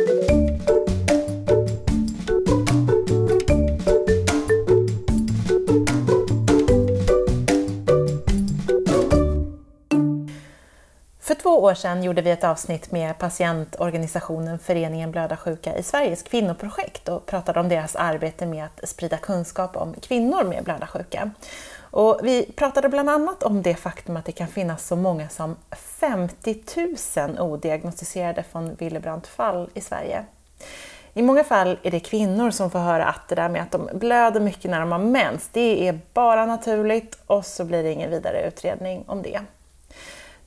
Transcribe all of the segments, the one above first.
För två år sedan gjorde vi ett avsnitt med patientorganisationen Föreningen Blödarsjuka i Sveriges kvinnoprojekt och pratade om deras arbete med att sprida kunskap om kvinnor med blödarsjuka. Och vi pratade bland annat om det faktum att det kan finnas så många som 50 000 odiagnostiserade von Willebrand-fall i Sverige. I många fall är det kvinnor som får höra att det där med att de blöder mycket när de har mens, det är bara naturligt och så blir det ingen vidare utredning om det.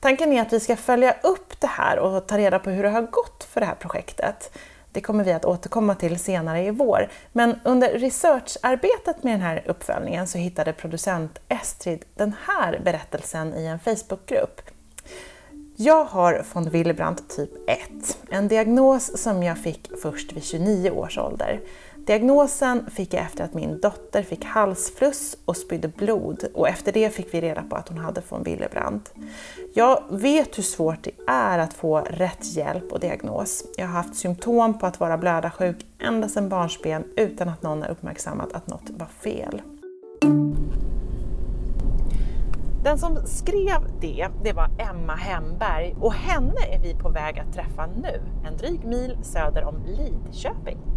Tanken är att vi ska följa upp det här och ta reda på hur det har gått för det här projektet. Det kommer vi att återkomma till senare i vår. Men under researcharbetet med den här uppföljningen så hittade producent Estrid den här berättelsen i en Facebookgrupp. Jag har von Willebrand typ 1, en diagnos som jag fick först vid 29 års ålder. Diagnosen fick jag efter att min dotter fick halsfluss och spydde blod och efter det fick vi reda på att hon hade von Willebrand. Jag vet hur svårt det är att få rätt hjälp och diagnos. Jag har haft symptom på att vara blödarsjuk ända sedan barnsben utan att någon har uppmärksammat att något var fel. Den som skrev det, det var Emma Hemberg och henne är vi på väg att träffa nu, en dryg mil söder om Lidköping.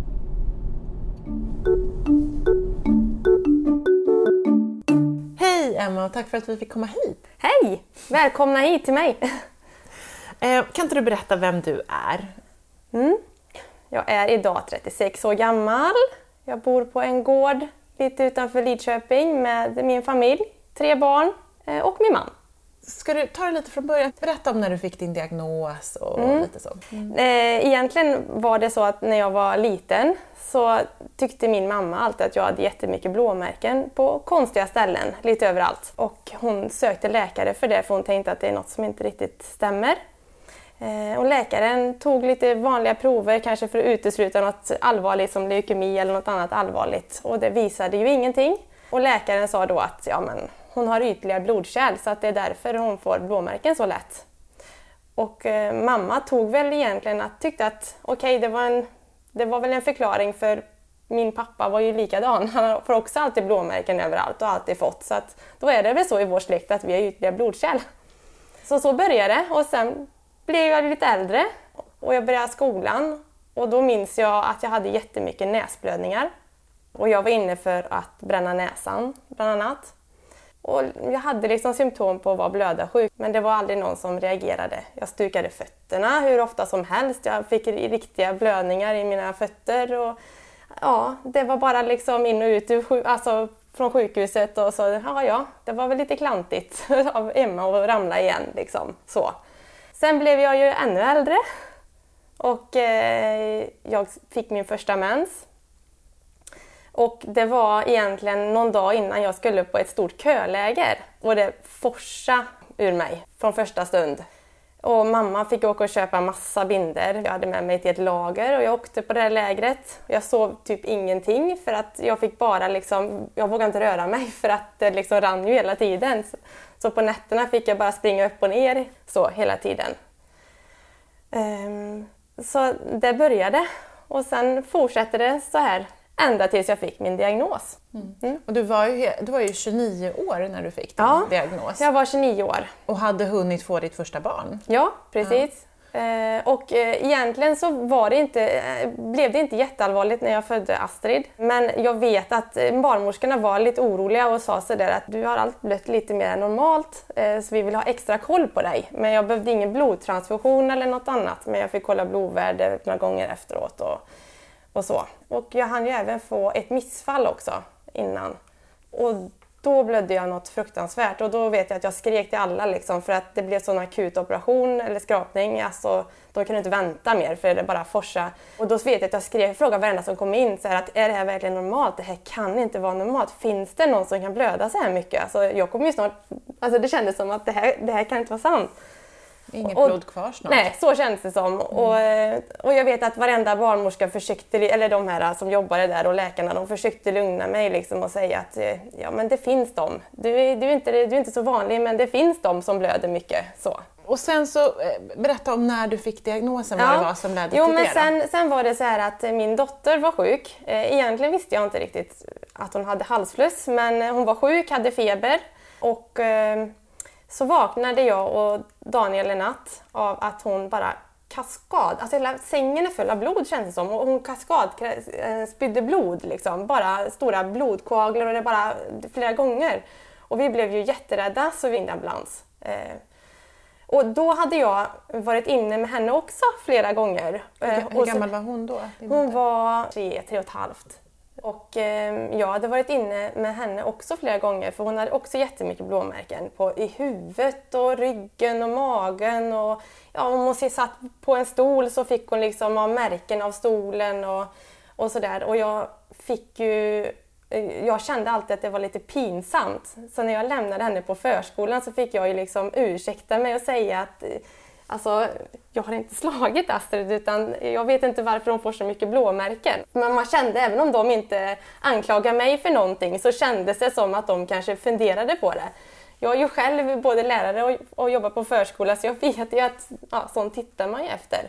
Hej Emma och tack för att vi fick komma hit. Hej! Välkomna hit till mig. Eh, kan inte du berätta vem du är? Mm. Jag är idag 36 år gammal. Jag bor på en gård lite utanför Lidköping med min familj, tre barn eh, och min man. Ska du ta det lite från början? Berätta om när du fick din diagnos och mm. lite så. Mm. Egentligen var det så att när jag var liten så tyckte min mamma alltid att jag hade jättemycket blåmärken på konstiga ställen, lite överallt. Och hon sökte läkare för det för hon tänkte att det är något som inte riktigt stämmer. Och läkaren tog lite vanliga prover, kanske för att utesluta något allvarligt som leukemi eller något annat allvarligt. Och det visade ju ingenting. Och läkaren sa då att ja, men hon har ytliga blodkärl så att det är därför hon får blåmärken så lätt. Och eh, mamma tog väl egentligen att tyckte att okej, okay, det, var en, det var väl en förklaring för min pappa var ju likadan. Han får också alltid blåmärken överallt och alltid fått. Så att då är det väl så i vår släkt att vi har ytliga blodkärl. Så så började det och sen blev jag lite äldre och jag började skolan och då minns jag att jag hade jättemycket näsblödningar. Och jag var inne för att bränna näsan bland annat. Och jag hade liksom symptom på att vara blödarsjuk men det var aldrig någon som reagerade. Jag stukade fötterna hur ofta som helst. Jag fick riktiga blödningar i mina fötter. Och, ja, det var bara liksom in och ut alltså, från sjukhuset och så, ja, ja, det var väl lite klantigt av Emma att ramla igen. Liksom, så. Sen blev jag ju ännu äldre och eh, jag fick min första mens. Och det var egentligen någon dag innan jag skulle på ett stort köläger och det forsa ur mig från första stund. Och mamma fick åka och köpa massa binder. Jag hade med mig till ett lager och jag åkte på det här lägret. Jag sov typ ingenting för att jag fick bara liksom, jag vågade inte röra mig för att det liksom rann ju hela tiden. Så på nätterna fick jag bara springa upp och ner så hela tiden. Um, så det började och sen fortsätter det så här ända tills jag fick min diagnos. Mm. Mm. Och du, var ju, du var ju 29 år när du fick din ja, diagnos. jag var 29 år. Och hade hunnit få ditt första barn. Ja, precis. Mm. Eh, och eh, egentligen så var det inte, eh, blev det inte jätteallvarligt när jag födde Astrid. Men jag vet att eh, barnmorskorna var lite oroliga och sa sådär att du har allt blött lite mer än normalt eh, så vi vill ha extra koll på dig. Men jag behövde ingen blodtransfusion eller något annat men jag fick kolla blodvärde några gånger efteråt. Och, och så. Och jag hann ju även få ett missfall också innan. Och då blödde jag något fruktansvärt och då vet jag att jag skrek till alla liksom för att det blev sån akut operation eller skrapning. Alltså, de kunde inte vänta mer för det bara forsa. Och då vet jag att jag skrev, frågade varenda som kom in så här, att är det här verkligen normalt? Det här kan inte vara normalt. Finns det någon som kan blöda så här mycket? Alltså, jag kommer ju snart, alltså, det kändes som att det här, det här kan inte vara sant. Inget och, blod kvar snart. Nej, så känns det som. Mm. Och, eh, och jag vet att varenda barnmorska försökte, eller de här som jobbade där och läkarna, de försökte lugna mig liksom och säga att eh, ja men det finns de. Du, du, är inte, du är inte så vanlig men det finns de som blöder mycket. Så. Och sen så, eh, berätta om när du fick diagnosen, vad det var som ledde jo, till men det. Sen, sen var det så här att min dotter var sjuk. Eh, egentligen visste jag inte riktigt att hon hade halsfluss, men hon var sjuk, hade feber. Och eh, så vaknade jag och Daniel en natt av att hon bara kaskad, alltså hela sängen är full av blod känns det som. Och hon kaskad eh, spydde blod liksom, bara stora blodkoaglar och det bara flera gånger. Och vi blev ju jätterädda så vi ringde ambulans. Eh, och då hade jag varit inne med henne också flera gånger. Hur, Eh, hur gammal var hon då? hon var tre, tre och ett halvt. Och eh, jag hade varit inne med henne också flera gånger för hon hade också jättemycket blåmärken på, i huvudet och ryggen och magen. Och, ja, om hon satt på en stol så fick hon liksom av märken av stolen och, och sådär. Och jag fick ju eh, jag kände alltid att det var lite pinsamt. Så när jag lämnade henne på förskolan så fick jag ju liksom ursäkta mig och säga att eh, Alltså, jag har inte slagit Astrid utan jag vet inte varför hon får så mycket blåmärken. Men man kände, även om de inte anklagar mig för någonting, så kändes det som att de kanske funderade på det. Jag är ju själv både lärare och, och jobbar på förskola så jag vet ju att ja, sånt tittar man ju efter.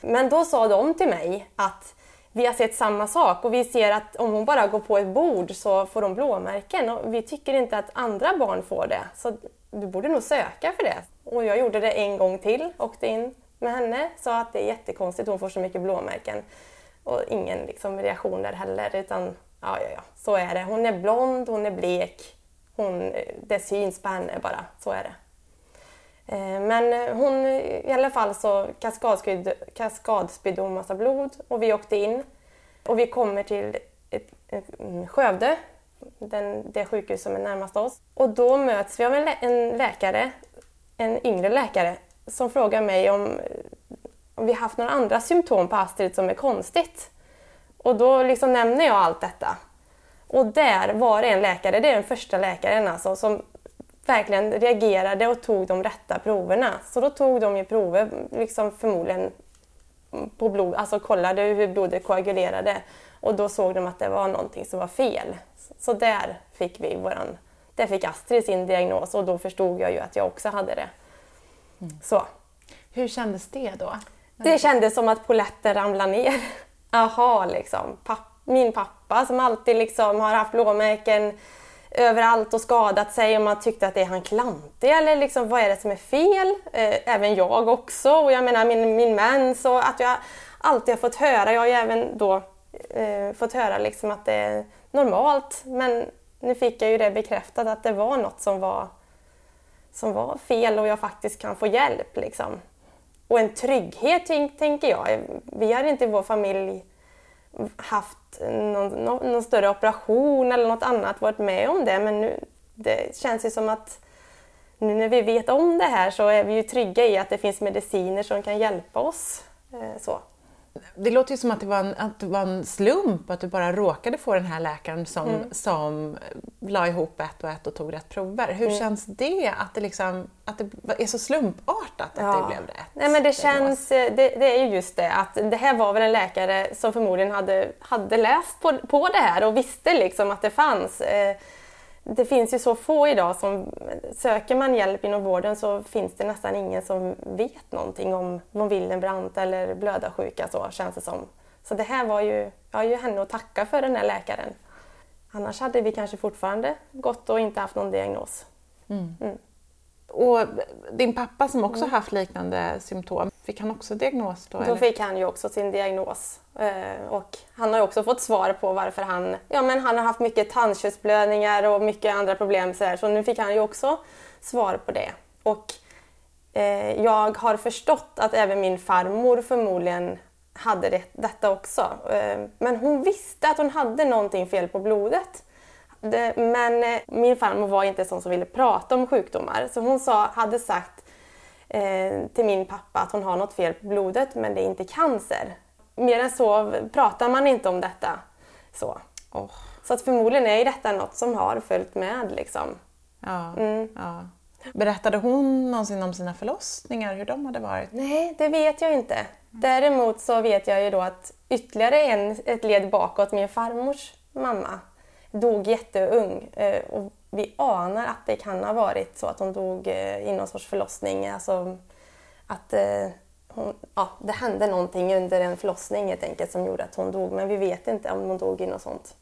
Men då sa de till mig att vi har sett samma sak och vi ser att om hon bara går på ett bord så får hon blåmärken och vi tycker inte att andra barn får det. Så du borde nog söka för det. Och jag gjorde det en gång till, åkte in med henne, sa att det är jättekonstigt, hon får så mycket blåmärken. Och ingen liksom, reaktion där heller, utan ja, ja, ja, så är det. Hon är blond, hon är blek, hon, eh, det syns på henne bara, så är det. Eh, men eh, hon, eh, i alla fall så kaskadspydde kaskadspydde hon massa blod och vi åkte in. Och vi kommer till ett, ett, mm, Skövde, den, det sjukhus som är närmast oss. Och då möts vi av en, lä- en läkare, en yngre läkare, som frågar mig om, om vi haft några andra symptom på Astrid som är konstigt. Och då liksom nämner jag allt detta. Och där var det en läkare, det är den första läkaren alltså, som verkligen reagerade och tog de rätta proverna. Så då tog de ju prover, liksom förmodligen på blod, alltså kollade hur blodet koagulerade och då såg de att det var någonting som var fel. Så där fick vi våran, där fick Astrid sin diagnos och då förstod jag ju att jag också hade det. Så. Hur kändes det då? Det kändes som att polletten ramlade ner. Aha, liksom. Papp, min pappa som alltid liksom har haft blåmärken överallt och skadat sig och man tyckte att det är han klantig eller liksom, vad är det som är fel? Eh, även jag också och jag menar min, min mens och att jag alltid har fått höra, jag har ju även då eh, fått höra liksom att det är normalt men nu fick jag ju det bekräftat att det var något som var, som var fel och jag faktiskt kan få hjälp. Liksom. Och en trygghet tänker jag. Vi har inte i vår familj haft någon, någon, någon större operation eller något annat, varit med om det. Men nu, det känns ju som att nu när vi vet om det här så är vi ju trygga i att det finns mediciner som kan hjälpa oss. Eh, så. Det låter ju som att det, var en, att det var en slump, att du bara råkade få den här läkaren som, Mm. som la ihop ett och ett och tog rätt prover. Hur Mm. känns det att det, liksom, att det är så slumpartat att det blev rätt? Nej, men det, känns, eh, det, det är ju just det att det här var väl en läkare som förmodligen hade, hade läst på, på det här och visste liksom att det fanns. Eh, Det finns ju så få idag som söker man hjälp inom vården så finns det nästan ingen som vet någonting om von Willebrand eller blödarsjuka så känns det som. Så det här var ju, jag har ju henne att tacka för den här läkaren. Annars hade vi kanske fortfarande gått och inte haft någon diagnos. Och din pappa som också haft liknande symptom, fick han också diagnos då? Då eller? fick han ju också sin diagnos. Eh, Och han har ju också fått svar på varför han... Ja, men han har haft mycket tandköttsblödningar och mycket andra problem. Så, här, så nu fick han ju också svar på det. Och eh, jag har förstått att även min farmor förmodligen hade det, detta också. Eh, men hon visste att hon hade någonting fel på blodet. Det, men eh, min farmor var inte sån som ville prata om sjukdomar. Så hon sa, hade sagt till min pappa att hon har något fel på blodet men det är inte cancer. Mer än så pratar man inte om detta. Så, Åh, så att förmodligen är detta något som har följt med. Liksom. ja, Mm. ja. Berättade hon någonsin om sina förlossningar, hur de hade varit? Nej, det vet jag inte. Däremot så vet jag ju då att ytterligare en, ett led bakåt, min farmors mamma, dog jätteung. Eh, Och vi anar att det kan ha varit så att hon dog eh, i någon sorts förlossning. Alltså, att eh, hon, ja, det hände någonting under en förlossning helt enkelt som gjorde att hon dog. Men vi vet inte om hon dog i något sånt.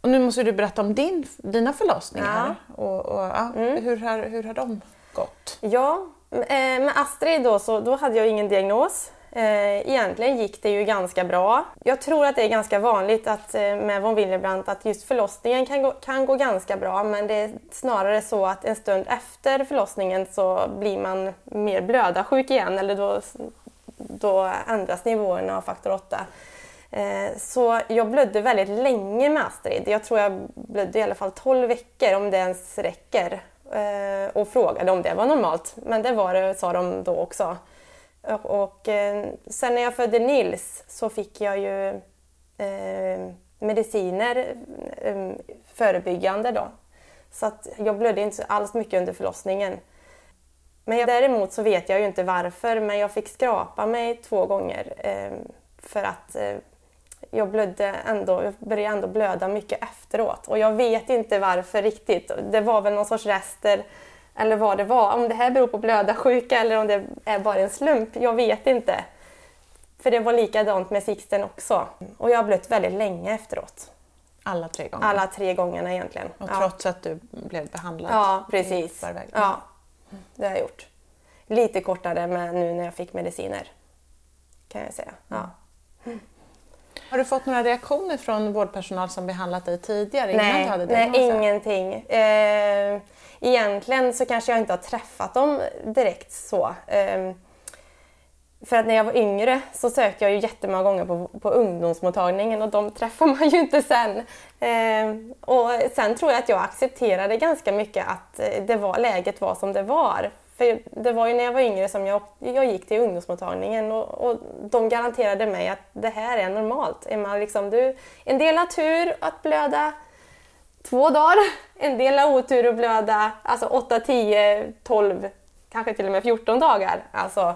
Och nu måste du berätta om din, dina förlossningar. Ja. Och, och ja, mm. hur, har, hur har de gått? Ja, med Astrid då, så, då hade jag ingen diagnos. Eh, egentligen gick det ju ganska bra. Jag tror att det är ganska vanligt att, eh, med von Willebrand att just förlossningen kan gå, kan gå ganska bra men det är snarare så att en stund efter förlossningen så blir man mer blödarsjuk igen eller då, då ändras nivåerna av faktor 8. Eh, så jag blödde väldigt länge med Astrid. Jag tror jag blödde i alla fall 12 veckor om det ens räcker. Eh, och frågade om det var normalt. Men det var det sa de då också. Och eh, sen när jag födde Nils så fick jag ju eh, mediciner eh, förebyggande då. Så att jag blödde inte alls mycket under förlossningen. Men jag, däremot så vet jag ju inte varför men jag fick skrapa mig två gånger eh, för att eh, jag, blödde ändå, jag började ändå blöda mycket efteråt. Och jag vet inte varför riktigt. Det var väl någon sorts rester eller vad det var. Om det här beror på blödarsjuka eller om det är bara en slump, jag vet inte. För det var likadant med Sixten också. Och jag har blött väldigt länge efteråt. Alla tre gånger? Alla tre gångerna egentligen. Och trots ja. att du blev behandlad? Ja, precis. Ja, det har jag gjort. Lite kortare med nu när jag fick mediciner. Kan jag säga. Ja. Mm. Har du fått några reaktioner från vårdpersonal som behandlat dig tidigare? Nej, innan du hade nej ingenting. Eh, egentligen så kanske jag inte har träffat dem direkt så. Eh, för att när jag var yngre så sökte jag ju jättemånga gånger på, på ungdomsmottagningen och de träffar man ju inte sen. Eh, och sen tror jag att jag accepterade ganska mycket att eh, det var, läget var som det var. För det var ju när jag var yngre som jag, jag gick till ungdomsmottagningen och, och de garanterade mig att det här är normalt. Är man liksom, du, en del har tur att blöda två dagar, en del har otur att blöda alltså 8, 10, 12, kanske till och med 14 dagar. Alltså,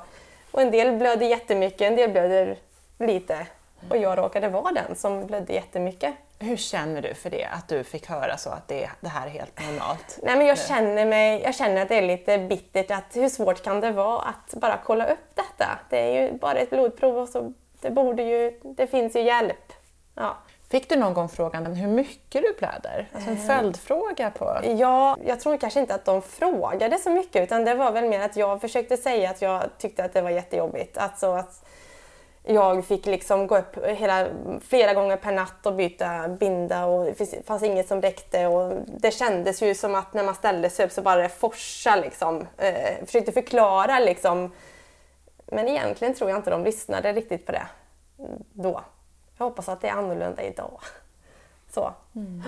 och en del blöder jättemycket, en del blöder lite. Och jag råkade vara den som blödde jättemycket. Hur känner du för det, att du fick höra så att det, det här är helt normalt? Nej, men jag, känner mig, jag känner att det är lite bittert. Att hur svårt kan det vara att bara kolla upp detta? Det är ju bara ett blodprov och så det, borde ju, det finns ju hjälp. Ja. Fick du någon gång frågan hur mycket du blöder? Alltså en eh. följdfråga på... Ja, jag tror kanske inte att de frågade så mycket utan det var väl mer att jag försökte säga att jag tyckte att det var jättejobbigt. Alltså att jag fick liksom gå upp hela, flera gånger per natt och byta binda och det fanns inget som räckte. Och det kändes ju som att när man ställde sig upp så bara det forsa liksom. Eh, försökte förklara liksom. Men egentligen tror jag inte de lyssnade riktigt på det då. Jag hoppas att det är annorlunda idag. Så. Mm.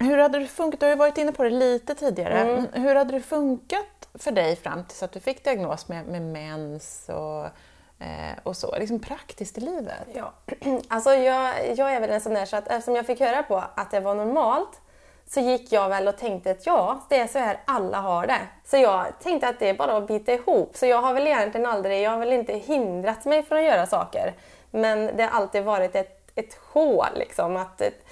Hur hade det funkat? Du har ju varit inne på det lite tidigare. Mm. hur hade det funkat för dig fram tills att du fick diagnos med, med mens och Eh, och så, liksom praktiskt i livet. Ja. Alltså jag, jag är väl en sån där så att eftersom jag fick höra på att det var normalt så gick jag väl och tänkte att ja, det är så här alla har det. Så jag tänkte att det är bara att bita ihop. Så jag har väl egentligen aldrig, jag har väl inte hindrat mig från att göra saker. Men det har alltid varit ett, ett hål liksom. Att, ett,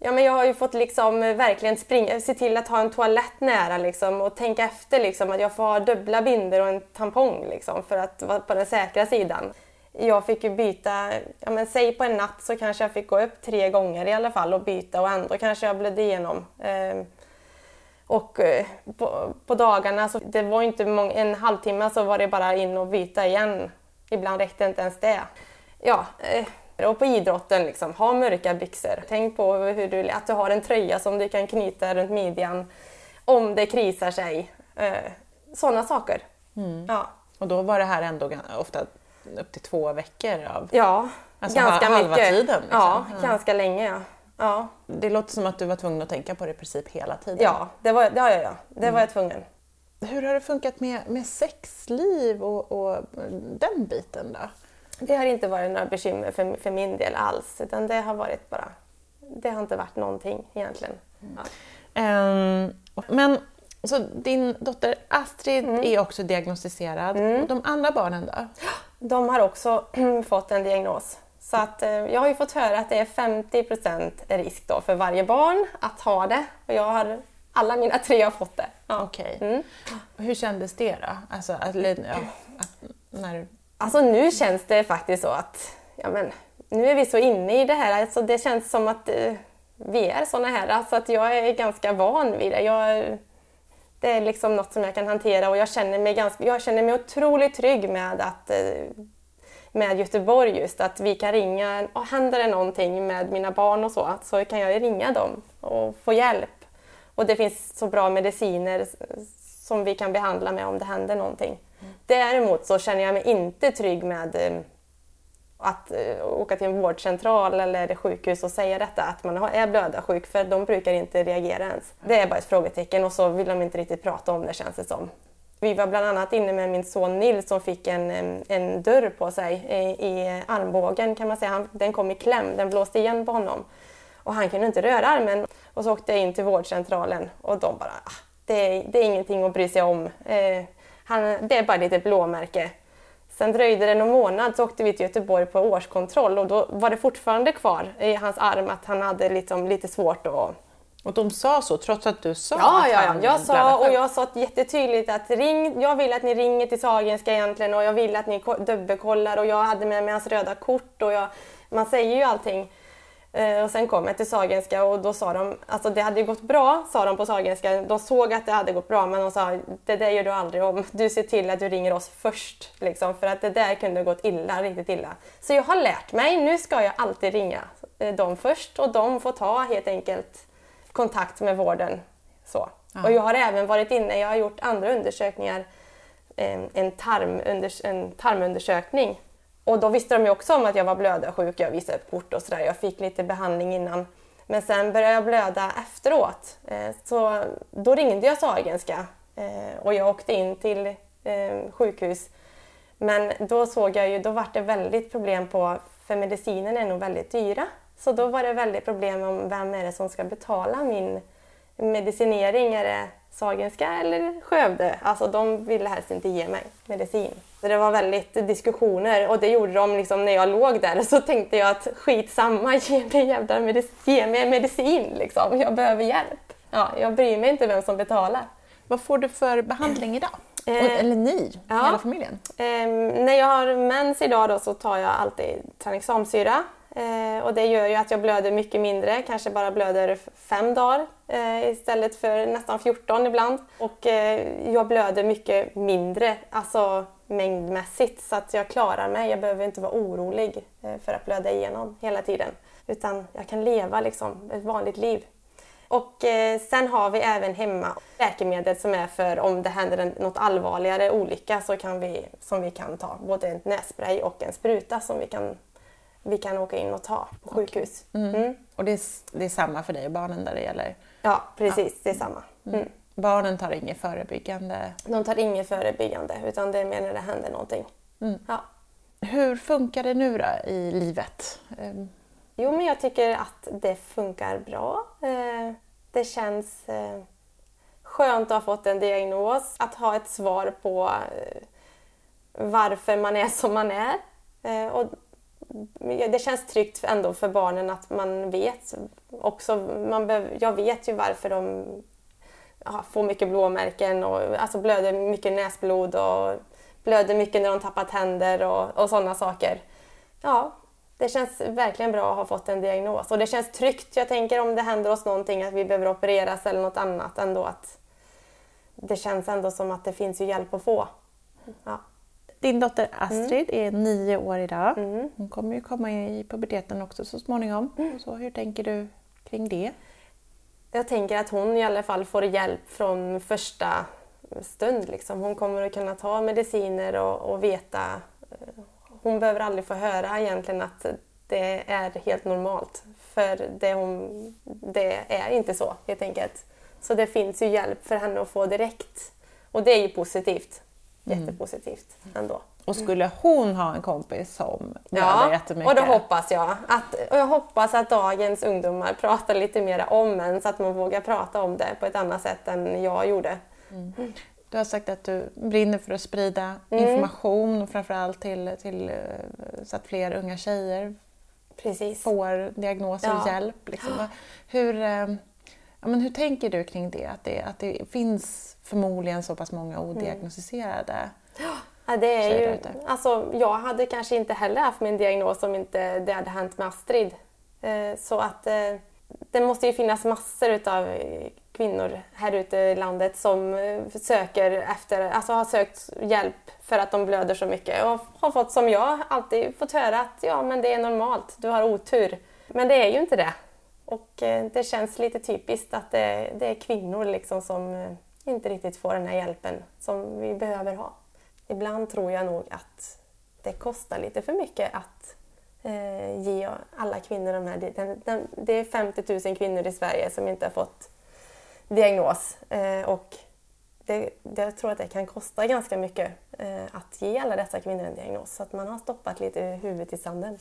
Ja, men jag har ju fått liksom eh, verkligen springa, se till att ha en toalett nära liksom, och tänka efter liksom, att jag får ha dubbla binder och en tampong liksom, för att vara på den säkra sidan. Jag fick ju byta, ja, men säg på en natt så kanske jag fick gå upp tre gånger i alla fall och byta och ändå kanske jag blödde igenom. Eh, och eh, på, på, dagarna, så det var inte många, en halvtimme så var det bara in och byta igen. Ibland räckte inte ens det. Ja, eh, och på idrotten, liksom, ha mörka byxor. Tänk på hur du, att du har en tröja som du kan knyta runt midjan om det krisar sig. Eh, Sådana saker. Mm. Ja. Och då var det här ändå ofta upp till två veckor av ja, alltså ganska halva mycket. tiden? Liksom. Ja, ja, ganska länge. Ja. Ja. Det låter som att du var tvungen att tänka på det i princip hela tiden. Ja, det var, ja, ja, ja. det mm. var jag tvungen. Hur har det funkat med, med sexliv och, och den biten då? Det har inte varit några bekymmer för, för min del alls utan det har varit bara, det har inte varit någonting egentligen. Ja. Um, men så din dotter Astrid mm. är också diagnostiserad. Mm. Och de andra barnen då? De har också fått en diagnos. Så att, eh, jag har ju fått höra att det är 50% risk då för varje barn att ha det. Och jag har, alla mina tre har fått det. Ja. Okej. Okay. Mm. Hur kändes det då? Alltså, att, ja, när... Alltså nu känns det faktiskt så att ja, men, nu är vi så inne i det här. Alltså, det känns som att eh, vi är såna här. Alltså att jag är ganska van vid det. Jag, det är liksom något som jag kan hantera och jag känner mig, ganska, jag känner mig otroligt trygg med att eh, med Göteborg just att vi kan ringa, och händer det någonting med mina barn och så, så kan jag ringa dem och få hjälp. Och det finns så bra mediciner som vi kan behandla med om det händer någonting. Däremot så känner jag mig inte trygg med eh, att eh, åka till en vårdcentral eller sjukhus och säga detta, att man är blödarsjuk, för de brukar inte reagera ens. Det är bara ett frågetecken och så vill de inte riktigt prata om det känns det som. Vi var bland annat inne med min son Nils som fick en, eh, en dörr på sig i, armbågen kan man säga. Han, den kom i kläm, den blåste igen på honom. Och han kunde inte röra armen. Och så åkte jag in till vårdcentralen och de bara, ah, det, det är ingenting att bry sig om. Han, det är bara ett litet blåmärke. Sen dröjde det någon månad så åkte vi till Göteborg på årskontroll och då var det fortfarande kvar i hans arm att han hade liksom lite svårt att och de sa så trots att du sa ja, att ja, ja. Jag sa och jag sa jättetydligt att ring, jag vill att ni ringer till Sahlgrenska egentligen och jag vill att ni dubbelkollar och jag hade med mig hans röda kort och jag, man säger ju allting. Eh, och sen kom jag till Sahlgrenska och då sa de, alltså det hade gått bra sa de på Sahlgrenska. De såg att det hade gått bra men de sa det där gör du aldrig om. Du ser till att du ringer oss först. Liksom, för att det där kunde gått illa, riktigt illa. Så jag har lärt mig, nu ska jag alltid ringa eh, dem först och de får ta helt enkelt kontakt med vården. Så. Ja. Och jag har även varit inne, jag har gjort andra undersökningar, en, tarmunders en tarmundersökning. Och då visste de ju också om att jag var blödarsjuk, jag visade upp kort och sådär. Jag fick lite behandling innan. Men sen började jag blöda efteråt. Eh, så då ringde jag Sahlgrenska eh, och jag åkte in till eh, sjukhus. Men då såg jag ju, då var det väldigt problem på, för medicinen är nog väldigt dyra. Så då var det väldigt problem om vem är det som ska betala min medicinering. Är det Sahlgrenska eller Skövde? Alltså de ville helst inte ge mig medicin. Så det var väldigt diskussioner och det gjorde de liksom när jag låg där. Så tänkte jag att skitsamma, ge mig, jävla medicin, ge mig medicin liksom. Jag behöver hjälp. Ja, jag bryr mig inte vem som betalar. Vad får du för behandling idag? Eh, eller ni, ja. hela familjen? Eh, när jag har mens idag då så tar jag alltid tranexamsyra Eh, och det gör ju att jag blöder mycket mindre, kanske bara blöder fem dagar eh, istället för nästan 14 ibland. Och eh, jag blöder mycket mindre, alltså mängdmässigt, så att jag klarar mig. Jag behöver inte vara orolig eh, för att blöda igenom hela tiden. Utan jag kan leva liksom ett vanligt liv. Och eh, sen har vi även hemma läkemedel som är för om det händer en, något allvarligare olycka så kan vi, som vi kan ta. Både en nässpray och en spruta som vi kan vi kan åka in och ta på sjukhus. Mm. Mm. Och det är, det är samma för dig och barnen där det gäller? Ja, precis. Ja. Det är samma. Mm. mm. Barnen tar inget förebyggande? De tar inget förebyggande, utan det är mer när det händer någonting. Mm. Ja. Hur funkar det nu då i livet? Ehm. Jo, men jag tycker att det funkar bra. Eh, det känns eh, skönt att ha fått en diagnos, att ha ett svar på eh, varför man är som man är. Och det känns tryggt ändå för barnen att man vet också. Man behöver, jag vet ju varför de ja, får mycket blåmärken och alltså blöder mycket näsblod och blöder mycket när de tappar tänder och, och sådana saker. Ja, det känns verkligen bra att ha fått en diagnos och det känns tryggt. Jag tänker om det händer oss någonting att vi behöver opereras eller något annat ändå att det känns ändå som att det finns ju hjälp att få. Ja. Din dotter Astrid mm. är nio år idag. Mm. Hon kommer ju komma i puberteten också så småningom. Mm. Så hur tänker du kring det? Jag tänker att hon i alla fall får hjälp från första stund. Liksom. Hon kommer att kunna ta mediciner och, och veta. Eh, hon behöver aldrig få höra egentligen att det är helt normalt. För det, hon, det är inte så helt enkelt. Så det finns ju hjälp för henne att få direkt. Och det är ju positivt. Mm. jättepositivt ändå. Och skulle hon ha en kompis som ja, jättemycket? och då hoppas jag att, och jag hoppas att dagens ungdomar pratar lite mer om män så att man vågar prata om det på ett annat sätt än jag gjorde. Mm. Du har sagt att du brinner för att sprida mm. information och framförallt till, till, eh, så att fler unga tjejer Precis. får diagnoser och hjälp. Liksom. Hur, eh, ja, men hur tänker du kring det? Att, det? att det finns förmodligen så pass många odiagnostiserade. Mm. Ja, det är ju, alltså, jag hade kanske inte heller haft min diagnos om inte det hade hänt med Astrid. Eh, så att eh, det måste ju finnas massor utav eh, kvinnor här ute i landet som söker efter, alltså har sökt hjälp för att de blöder så mycket och har fått, som jag, alltid fått höra att ja, men det är normalt, du har otur. Men det är ju inte det. Och eh, det känns lite typiskt att det, det är kvinnor liksom som eh, inte riktigt får den här hjälpen som vi behöver ha. Ibland tror jag nog att det kostar lite för mycket att eh, ge alla kvinnor de här... Den, den, det är 50 000 kvinnor i Sverige som inte har fått diagnos. Eh, och det, det, jag tror att det kan kosta ganska mycket eh, att ge alla dessa kvinnor en diagnos. Så att man har stoppat lite huvudet i sanden.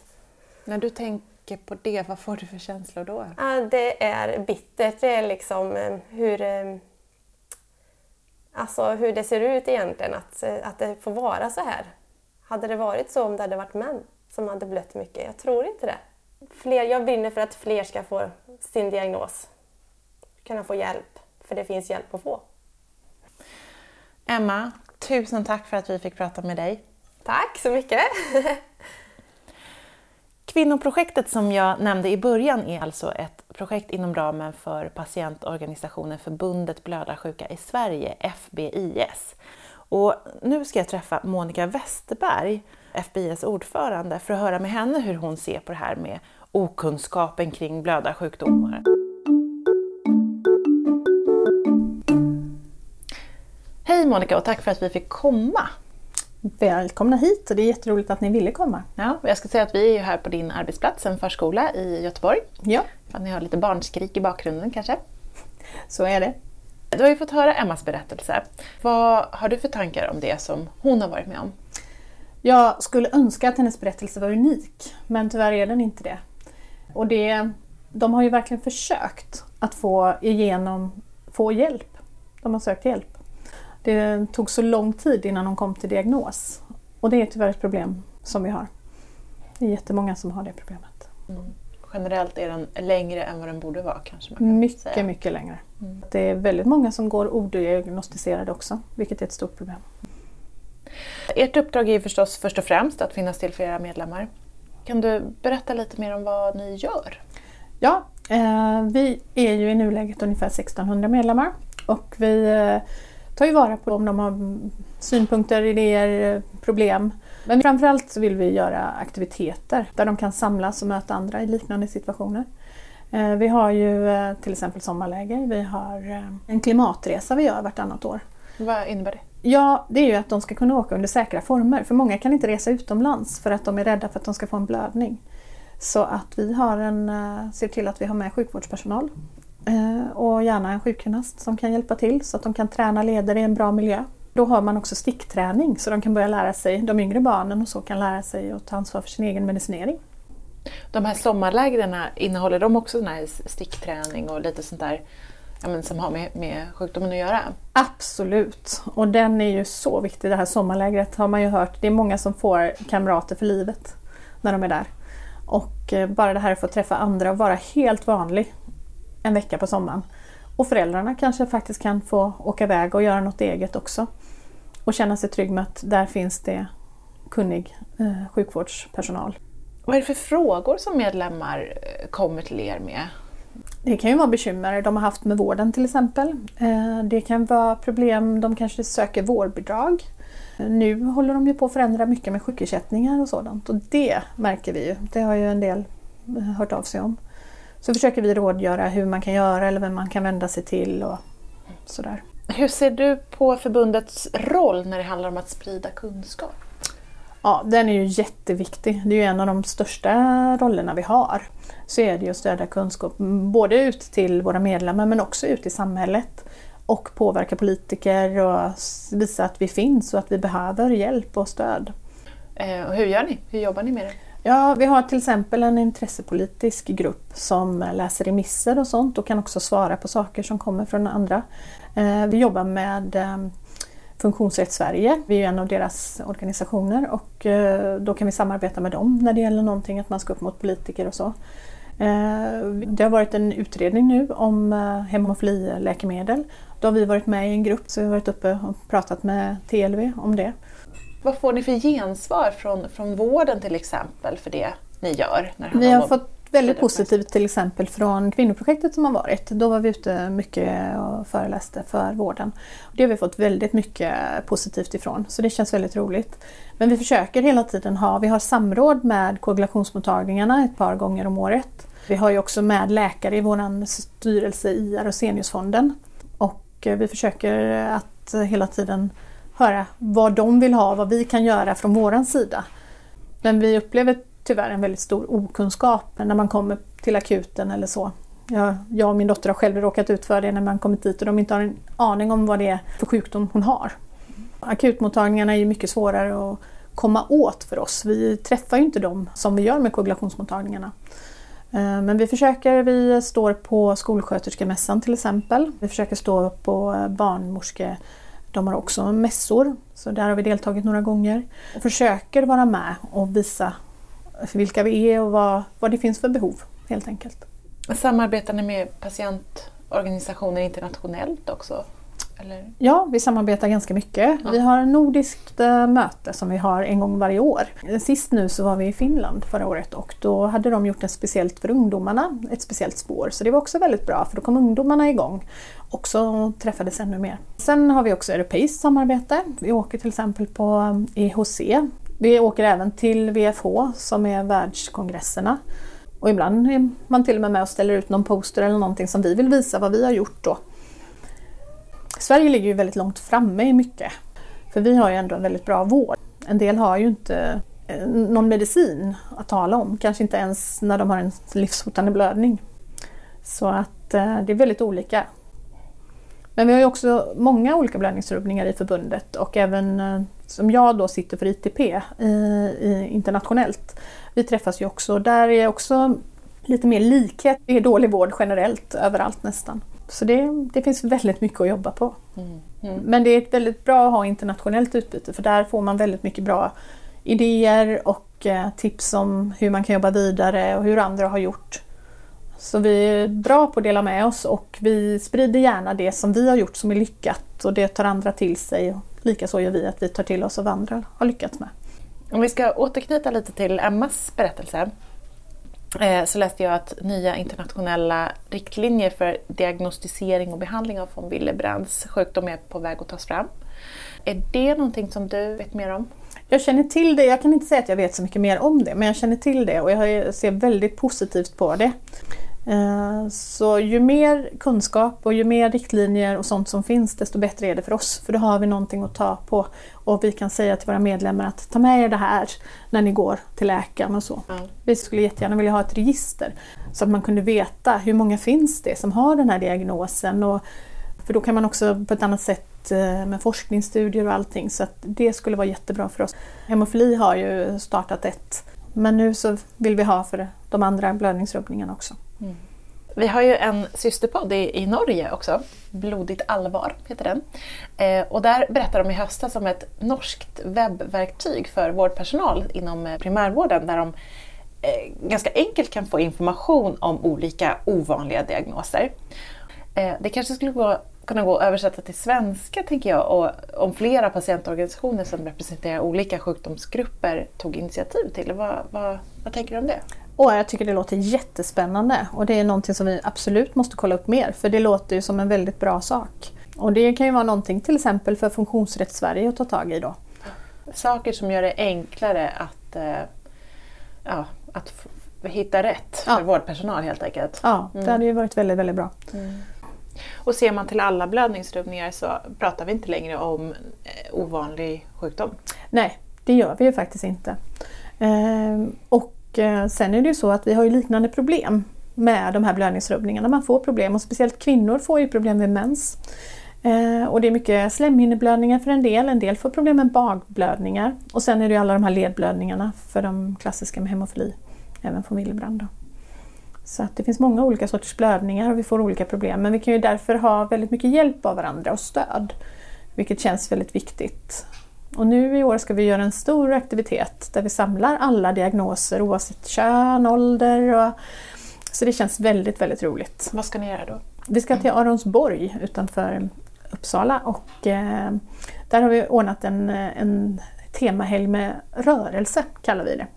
När du tänker på det, vad får du för känslor då? Ja, det är bittert. Det är liksom eh, hur, eh, alltså hur det ser ut egentligen, att, eh, att det får vara så här. Hade det varit så om det hade varit män som hade blött mycket? Jag tror inte det. Fler, jag brinner för att fler ska få sin diagnos. Kunna få hjälp, för det finns hjälp att få. Emma, tusen tack för att vi fick prata med dig. Tack så mycket! Kvinnoprojektet som jag nämnde i början är alltså ett projekt inom ramen för patientorganisationen Förbundet Blödarsjuka i Sverige, FBIS. Och nu ska jag träffa Monica Westerberg, FBIS ordförande, för att höra med henne hur hon ser på det här med okunskapen kring blödarsjukdomar. Hej Monica och tack för att vi fick komma. Välkomna hit och det är jätteroligt att ni ville komma. Ja, jag ska säga att vi är ju här på din arbetsplats, en förskola i Göteborg. Ja, ni har lite barnskrik i bakgrunden kanske. så är det. Du har ju fått höra Emmas berättelse. Vad har du för tankar om det som hon har varit med om? Jag skulle önska att hennes berättelse var unik, men tyvärr är den inte det. Och det, de har ju verkligen försökt att få igenom, få hjälp. De har sökt hjälp. Det tog så lång tid innan de kom till diagnos. Och det är tyvärr ett problem som vi har. Det är jättemånga som har det problemet. Generellt är den längre än vad den borde vara kanske man kan Mycket, säga. mycket längre. Det är väldigt många som går odiagnostiserade också, vilket är ett stort problem. Ert uppdrag är förstås först och främst att finnas till för era medlemmar. Kan du berätta lite mer om vad ni gör? Ja, eh, vi är ju i nuläget ungefär 1600 medlemmar och vi eh, tar ju vara på om de har synpunkter, idéer, problem. Men framförallt så vill vi göra aktiviteter där de kan samlas och möta andra i liknande situationer. Eh, vi har ju eh, till exempel sommarläger, vi har eh, en klimatresa vi gör vartannat år. Vad innebär det? Ja, det är ju att de ska kunna åka under säkra former. För många kan inte resa utomlands för att de är rädda för att de ska få en blödning. Så att vi har en, ser till att vi har med sjukvårdspersonal och gärna en sjukgymnast som kan hjälpa till så att de kan träna leder i en bra miljö. Då har man också stickträning så de kan börja lära sig, de yngre barnen och så kan lära sig att ta ansvar för sin egen medicinering. De här sommarlägren, innehåller de också sån här stickträning och lite sånt där ja, men, som har med, med sjukdomen att göra? Absolut, och den är ju så viktig. Det här sommarlägret har man ju hört. Det är många som får kamrater för livet när de är där. Och eh, bara det här att få träffa andra och vara helt vanlig en vecka på sommaren. Och föräldrarna kanske faktiskt kan få åka iväg och göra något eget också. Och känna sig trygg med att där finns det kunnig eh, sjukvårdspersonal. Vad är det för frågor som medlemmar eh, kommer till er med? Det kan ju vara bekymmer de har haft med vården till exempel. Eh, Det kan vara problem, de kanske söker vårdbidrag. Eh, Nu håller de ju på att förändra mycket med sjukersättningar och sådant och det märker vi ju. Det har ju en del hört av sig om. Så försöker vi rådgöra hur man kan göra eller vem man kan vända sig till och sådär. Hur ser du på förbundets roll när det handlar om att sprida kunskap? Ja, den är ju jätteviktig. Det är ju en av de största rollerna vi har. Så är det ju att stödja kunskap, både ut till våra medlemmar men också ut i samhället. Och påverka politiker och visa att vi finns och att vi behöver hjälp och stöd. Eh, och hur gör ni? Hur jobbar ni med det? Ja, vi har till exempel en intressepolitisk grupp som läser remisser och sånt och kan också svara på saker som kommer från andra. Eh, vi jobbar med ehm, Funktionsrätt Sverige, vi är ju en av deras organisationer och eh, då kan vi samarbeta med dem när det gäller någonting, att man ska upp mot politiker och så. Eh, det har varit en utredning nu om hemofililäkemedel. Då har vi varit med i en grupp så vi har varit uppe och pratat med TLV om det vad får ni för gensvar från, från vården till exempel för det ni gör? När Vi har fått väldigt positivt till exempel från kvinnoprojektet som har varit. Då var vi ute mycket och föreläste för vården. Det har vi fått väldigt mycket positivt ifrån så det känns väldigt roligt. Men vi försöker hela tiden ha, vi har samråd med koagulationsmottagningarna ett par gånger om året. Vi har ju också med läkare i vår styrelse i Aroseniusfonden och vi försöker att hela tiden höra vad de vill ha, vad vi kan göra från våran sida. Men vi upplever tyvärr en väldigt stor okunskap när man kommer till akuten eller så. Jag, jag och min dotter har själv råkat ut för det när man kommit dit och de inte har en aning om vad det är för sjukdom hon har. Akutmottagningarna är ju mycket svårare att komma åt för oss. Vi träffar ju inte dem som vi gör med koagulationsmottagningarna. Eh, men vi försöker, vi står på skolsköterskemässan till exempel. Vi försöker stå på eh, barnmorske de har också mässor, så där har vi deltagit några gånger. Och försöker vara med och visa vilka vi är och vad, vad det finns för behov helt enkelt. Samarbetar ni med patientorganisationer internationellt också? Eller? Ja, vi samarbetar ganska mycket. Ja. Vi har ett nordiskt äh, möte som vi har en gång varje år. Sist nu så var vi i Finland förra året och då hade de gjort ett speciellt för ungdomarna, ett speciellt spår. Så det var också väldigt bra för då kom ungdomarna igång också och träffades ännu mer. Sen har vi också europeiskt samarbete. Vi åker till exempel på EHC. Vi åker även till VFH som är världskongresserna. Och ibland är man till och med med och ställer ut någon poster eller någonting som vi vill visa vad vi har gjort då. Sverige ligger ju väldigt långt framme i mycket. För vi har ju ändå en väldigt bra vård. En del har ju inte eh, någon medicin att tala om, kanske inte ens när de har en livshotande blödning. Så att eh, det är väldigt olika. Men vi har ju också många olika blödningsrubbningar i förbundet och även eh, som jag då sitter för ITP internationellt. Vi träffas ju också och där är också lite mer likhet. Det är dålig vård generellt överallt nästan. Så det, det finns väldigt mycket att jobba på. Mm. Mm. Men det är väldigt bra att ha internationellt utbyte för där får man väldigt mycket bra idéer och eh, tips om hur man kan jobba vidare och hur andra har gjort. Så vi är bra på att dela med oss och vi sprider gärna det som vi har gjort som är lyckat och det tar andra till sig. Likaså gör vi att vi tar till oss av vad andra har lyckats med. Om vi ska återknyta lite till Emmas berättelse Eh, så läste jag att nya internationella riktlinjer för diagnostisering och behandling av von Willebrands sjukdom är på väg att tas fram. Är det någonting som du vet mer om? Jag känner till det, jag kan inte säga att jag vet så mycket mer om det, men jag känner till det och jag ser väldigt positivt på det. Eh, så ju mer kunskap och ju mer riktlinjer och sånt som finns desto bättre är det för oss. För då har vi någonting att ta på och vi kan säga till våra medlemmar att ta med er det här när ni går till läkaren och så. Mm. Vi skulle jättegärna vilja ha ett register så att man kunde veta hur många finns det som har den här diagnosen. Och, för då kan man också på ett annat sätt eh, med forskningsstudier och allting så att det skulle vara jättebra för oss. Hemofili har ju startat ett men nu så vill vi ha för de andra blödningsrubbningarna också. Mm. Vi har ju en systerpodd i, i Norge också, Blodigt allvar heter den. Eh, och där berättar de i höstas om ett norskt webbverktyg för vårdpersonal inom eh, primärvården där de eh, ganska enkelt kan få information om olika ovanliga diagnoser. Eh, det kanske skulle gå, kunna gå att översätta till svenska tänker jag och om flera patientorganisationer som representerar olika sjukdomsgrupper tog initiativ till. Vad, vad, vad tänker du om det? Och jag tycker det låter jättespännande och det är någonting som vi absolut måste kolla upp mer för det låter ju som en väldigt bra sak. Och det kan ju vara någonting till exempel för Funktionsrätt Sverige att ta tag i då. Saker som gör det enklare att, äh, ja, att hitta rätt för ja. vårdpersonal helt enkelt. Ja, det mm. hade ju varit väldigt, väldigt bra. Mm. Och ser man till alla blödningsrubbningar så pratar vi inte längre om eh, ovanlig sjukdom. Nej, det gör vi ju faktiskt inte. Ehm, och Eh, sen är det ju så att vi har ju liknande problem med de här blödningsrubbningarna. Man får problem och speciellt kvinnor får ju problem med mens. Eh, och det är mycket slemhinneblödningar för en del, en del får problem med bagblödningar. Och sen är det ju alla de här ledblödningarna för de klassiska med hemofili, även från Willebrand. Så att det finns många olika sorters blödningar och vi får olika problem. Men vi kan ju därför ha väldigt mycket hjälp av varandra och stöd. Vilket känns väldigt viktigt. Och nu i år ska vi göra en stor aktivitet där vi samlar alla diagnoser oavsett kön, ålder och så det känns väldigt, väldigt roligt. Vad ska ni göra då? Vi ska till Aronsborg utanför Uppsala och eh, där har vi ordnat en, en temahelg med rörelse, kallar vi det.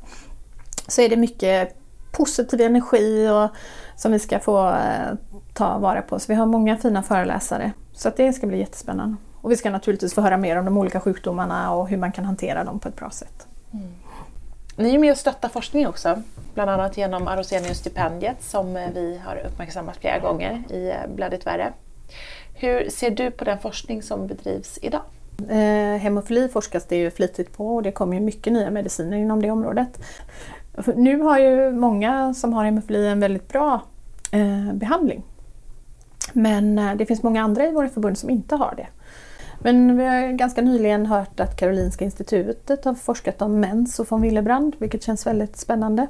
Så är det mycket positiv energi och, som vi ska få eh, ta vara på. Så vi har många fina föreläsare. Så att det ska bli jättespännande. Och vi ska naturligtvis få höra mer om de olika sjukdomarna och hur man kan hantera dem på ett bra sätt. Mm. Ni är med och stöttar forskning också, bland annat genom Arosenius-stipendiet som eh, vi har uppmärksammat flera gånger i eh, Blödigt värre. Hur ser du på den forskning som bedrivs idag? Eh, hemofili forskas det ju flitigt på och det kommer ju mycket nya mediciner inom det området. Nu har ju många som har hemofili en väldigt bra eh, behandling. Men eh, det finns många andra i våra förbund som inte har det. Men vi har ganska nyligen hört att Karolinska institutet har forskat om mens och von Willebrand, vilket känns väldigt spännande.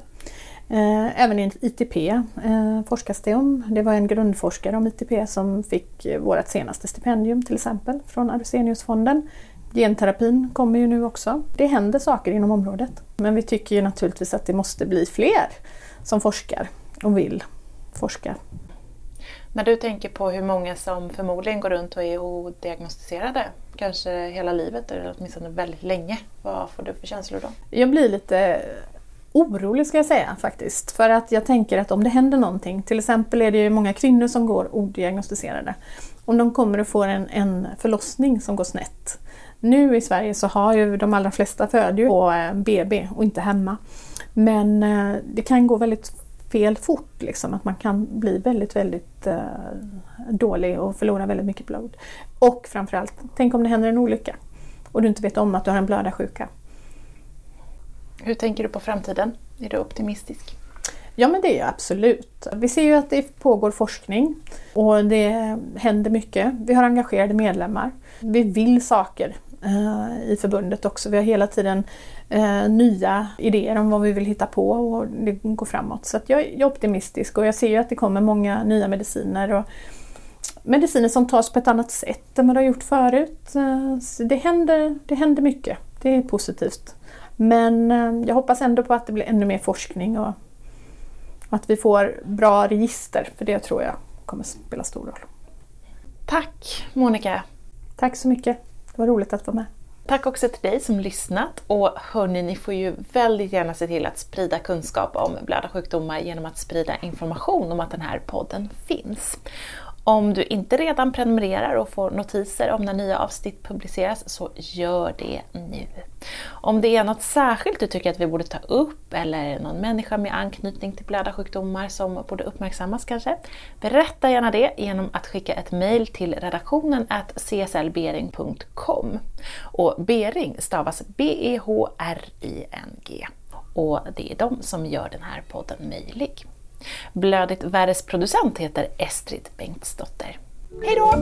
Eh, även i ITP eh, forskas det om. Det var en grundforskare om ITP som fick vårt senaste stipendium till exempel från Aruseniusfonden. Genterapin kommer ju nu också. Det händer saker inom området. Men vi tycker ju naturligtvis att det måste bli fler som forskar och vill forska. När du tänker på hur många som förmodligen går runt och är odiagnostiserade, kanske hela livet eller åtminstone väldigt länge, vad får du för känslor då? Jag blir lite orolig ska jag säga faktiskt. För att jag tänker att om det händer någonting, till exempel är det ju många kvinnor som går odiagnostiserade. Om de kommer att få en, en förlossning som går snett. Nu i Sverige så har ju de allra flesta föder på eh, BB och inte hemma. Men eh, det kan gå väldigt fel fort, liksom, att man kan bli väldigt, väldigt uh, dålig och förlora väldigt mycket blod. Och framförallt, tänk om det händer en olycka och du inte vet om att du har en blödarsjuka. Hur tänker du på framtiden? Är du optimistisk? Ja men det är jag absolut. Vi ser ju att det pågår forskning och det händer mycket. Vi har engagerade medlemmar. Vi vill saker uh, i förbundet också. Vi har hela tiden uh, nya idéer om vad vi vill hitta på och det går framåt. Så jag är optimistisk och jag ser ju att det kommer många nya mediciner och mediciner som tas på ett annat sätt än vad det har gjort förut. Uh, det, händer, det händer mycket. Det är positivt. Men eh, jag hoppas ändå på att det blir ännu mer forskning och att vi får bra register, för det tror jag kommer spela stor roll. Tack Monica! Tack så mycket, det var roligt att vara med. Tack också till dig som lyssnat och hörni, ni får ju väldigt gärna se till att sprida kunskap om blödarsjukdomar genom att sprida information om att den här podden finns. Om du inte redan prenumererar och får notiser om när nya avsnitt publiceras, så gör det nu. Om det är något särskilt du tycker att vi borde ta upp eller någon människa med anknytning till blödarsjukdomar som borde uppmärksammas kanske, berätta gärna det genom att skicka ett mejl till redaktionen cslbering.com. Och Bering stavas B-E-H-R-I-N-G. Och det är de som gör den här podden möjlig. Blödigt Värdes producent heter Estrid Bengtsdotter. Hej då!